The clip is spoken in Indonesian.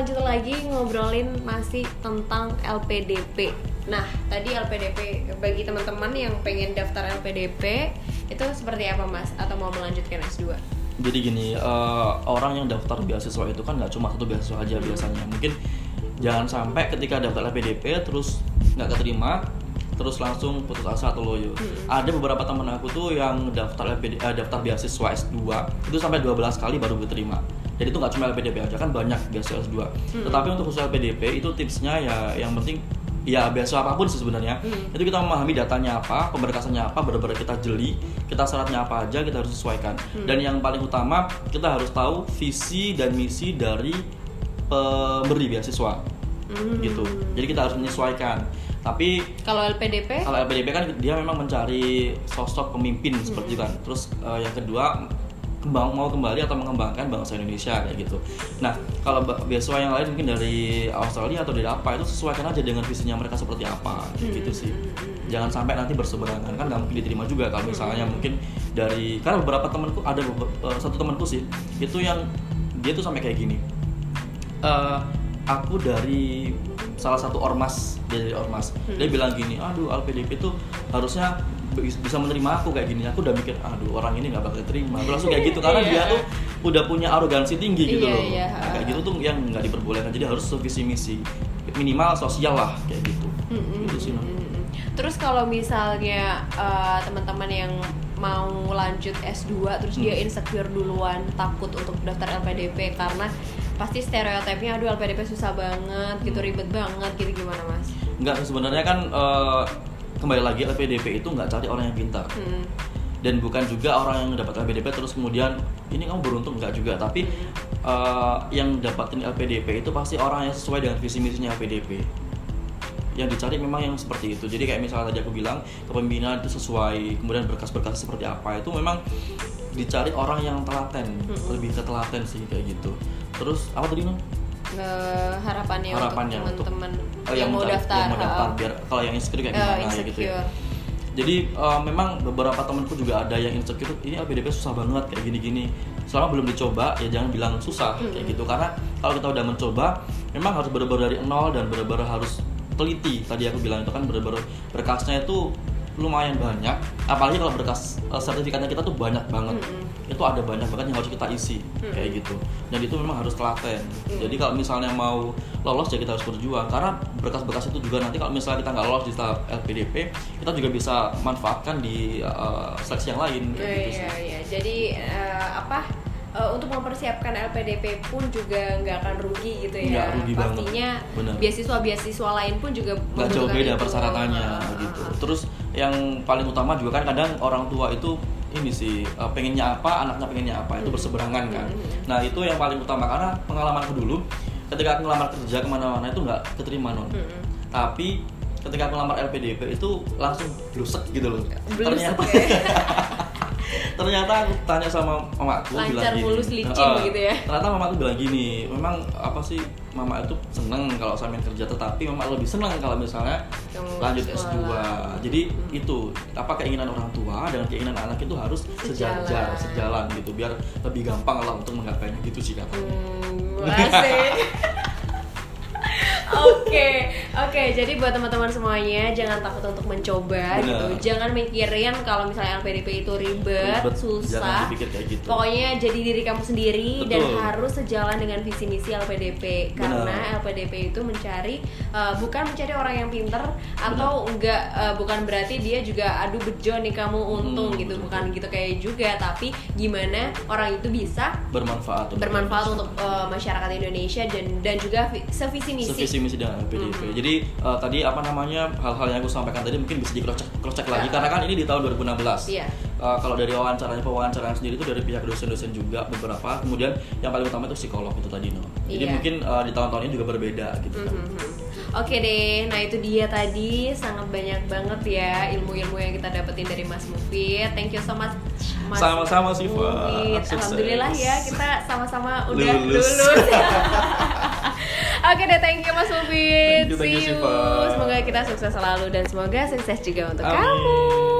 lanjut lagi ngobrolin masih tentang LPDP. Nah, tadi LPDP bagi teman-teman yang pengen daftar LPDP itu seperti apa Mas? Atau mau melanjutkan S2? Jadi gini, uh, orang yang daftar beasiswa itu kan nggak cuma satu beasiswa aja biasanya. Mungkin jangan sampai ketika daftar LPDP terus nggak keterima, terus langsung putus asa atau loyo. Hmm. Ada beberapa teman aku tuh yang daftar LPD, uh, daftar beasiswa S2 itu sampai 12 kali baru diterima. Jadi itu nggak cuma LPDP aja kan banyak beasiswa S2. Hmm. Tetapi untuk khusus LPDP itu tipsnya ya yang penting ya beasiswa apa pun sih sebenarnya hmm. itu kita memahami datanya apa pemberkasannya apa benar-benar kita jeli kita syaratnya apa aja kita harus sesuaikan hmm. dan yang paling utama kita harus tahu visi dan misi dari pemberi beasiswa hmm. gitu jadi kita harus menyesuaikan tapi kalau LPDP kalau LPDP kan dia memang mencari sosok pemimpin hmm. seperti itu kan terus uh, yang kedua kembang mau kembali atau mengembangkan bangsa Indonesia kayak gitu. Nah kalau beasiswa yang lain mungkin dari Australia atau dari apa itu sesuaikan aja dengan visinya mereka seperti apa kayak gitu sih. Jangan sampai nanti berseberangan kan nggak mungkin diterima juga kalau misalnya mungkin dari karena beberapa temanku ada beberapa, satu temanku sih itu yang dia tuh sampai kayak gini. Uh, aku dari salah satu ormas dia dari ormas. Dia bilang gini aduh LPDP itu harusnya bisa menerima aku kayak gini. Aku udah mikir aduh orang ini nggak bakal terima. Aku langsung kayak gitu karena dia tuh udah punya arogansi tinggi gitu iya, loh. iya. Nah, kayak gitu tuh yang nggak diperbolehkan. Jadi harus visi misi minimal sosial lah kayak gitu. Mm-hmm. gitu sih no. terus kalau misalnya uh, teman-teman yang mau lanjut S2 terus hmm. dia insecure duluan takut untuk daftar LPDP karena pasti stereotipnya aduh LPDP susah banget gitu ribet banget gitu gimana mas? Enggak sebenarnya kan uh, kembali lagi LPDP itu nggak cari orang yang pintar hmm. dan bukan juga orang yang dapat LPDP terus kemudian ini kamu beruntung nggak juga tapi hmm. uh, yang dapatin LPDP itu pasti orang yang sesuai dengan visi misinya LPDP yang dicari memang yang seperti itu jadi kayak misalnya tadi aku bilang kepemimpinan itu sesuai kemudian berkas-berkas seperti apa itu memang dicari orang yang telaten hmm. lebih ke telaten sih kayak gitu terus apa tadi nih harapannya, harapannya untuk teman-teman oh, yang, yang mau daftar, yang mau daftar biar kalau yang insecure kayak gimana uh, ya gitu ya. jadi uh, memang beberapa temanku juga ada yang insecure ini LPDP susah banget kayak gini-gini. Selama belum dicoba ya jangan bilang susah hmm. kayak gitu. Karena kalau kita udah mencoba memang harus benar-benar dari nol dan benar-benar harus teliti. Tadi aku bilang itu kan benar-benar berkasnya itu lumayan banyak apalagi kalau berkas uh, sertifikatnya kita tuh banyak banget mm -hmm. itu ada banyak banget yang harus kita isi mm -hmm. kayak gitu dan itu memang harus telaten mm -hmm. jadi kalau misalnya mau lolos ya kita harus berjuang karena berkas-berkas itu juga nanti kalau misalnya kita nggak lolos di tahap LPDP kita juga bisa manfaatkan di uh, seleksi yang lain kayak yeah, gitu sih. Yeah, yeah. jadi uh, apa uh, untuk mempersiapkan LPDP pun juga nggak akan rugi gitu ya. Nggak rugi Pastinya beasiswa-beasiswa lain pun juga nggak jauh beda persyaratannya uh, gitu. Terus yang paling utama juga kan kadang orang tua itu ini sih uh, pengennya apa, anaknya pengennya apa itu hmm. berseberangan kan. Hmm. Nah itu yang paling utama karena pengalamanku dulu ketika aku ngelamar kerja ke mana-mana itu nggak keterima non. Hmm. Tapi ketika aku ngelamar LPDP itu langsung blusek gitu loh. Blusek, Ternyata ya. ternyata aku tanya sama mamaku Lancar bilang gini. mulus licin uh, gitu ya? Ternyata mamaku bilang gini memang apa sih mama itu seneng kalau saya main kerja tetapi mama lebih seneng kalau misalnya lanjut S2 jadi hmm. itu apa keinginan orang tua dengan keinginan anak itu harus sejalan. sejajar sejalan gitu biar lebih gampang lah untuk menggapainya gitu sih kata hmm, Oke, oke. Jadi buat teman-teman semuanya jangan takut untuk mencoba Bener. gitu. Jangan mikirin kalau misalnya LPDP itu ribet, ribet susah. gitu. Pokoknya jadi diri kamu sendiri Betul. dan harus sejalan dengan visi misi LPDP karena LPDP itu mencari uh, bukan mencari orang yang pinter atau enggak uh, bukan berarti dia juga aduh bejo nih kamu untung hmm, gitu, betul. bukan gitu kayak juga, tapi gimana orang itu bisa bermanfaat untuk bermanfaat untuk uh, masyarakat Indonesia dan dan juga sevisi misi. Sevisi misi dengan PDIP. Mm -hmm. Jadi uh, tadi apa namanya hal-hal yang aku sampaikan tadi mungkin bisa di cross check, cross check lagi karena kan ini di tahun 2016. Yeah. Uh, kalau dari wawancaranya pewawancaraan sendiri itu dari pihak dosen-dosen juga beberapa. Kemudian yang paling utama itu psikolog itu tadi no. Jadi yeah. mungkin uh, di tahun-tahun ini juga berbeda gitu kan. Mm -hmm. Oke deh, nah itu dia tadi sangat banyak banget ya ilmu-ilmu yang kita dapetin dari Mas Mufid. Thank you so much Mas Sama-sama sih, Alhamdulillah ya kita sama-sama udah lulus. lulus. Oke deh, thank you Mas Mufid. See you. Semoga kita sukses selalu dan semoga sukses juga untuk Amin. kamu.